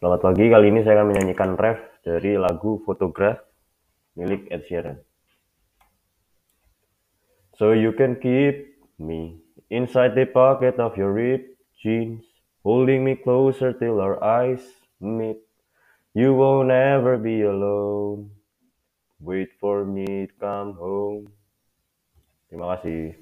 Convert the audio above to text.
Selamat pagi, kali ini saya akan menyanyikan ref dari lagu Photograph milik Ed Sheeran. So you can keep me inside the pocket of your ripped jeans, holding me closer till our eyes meet. You won't ever be alone. Wait for me to come home. Terima kasih.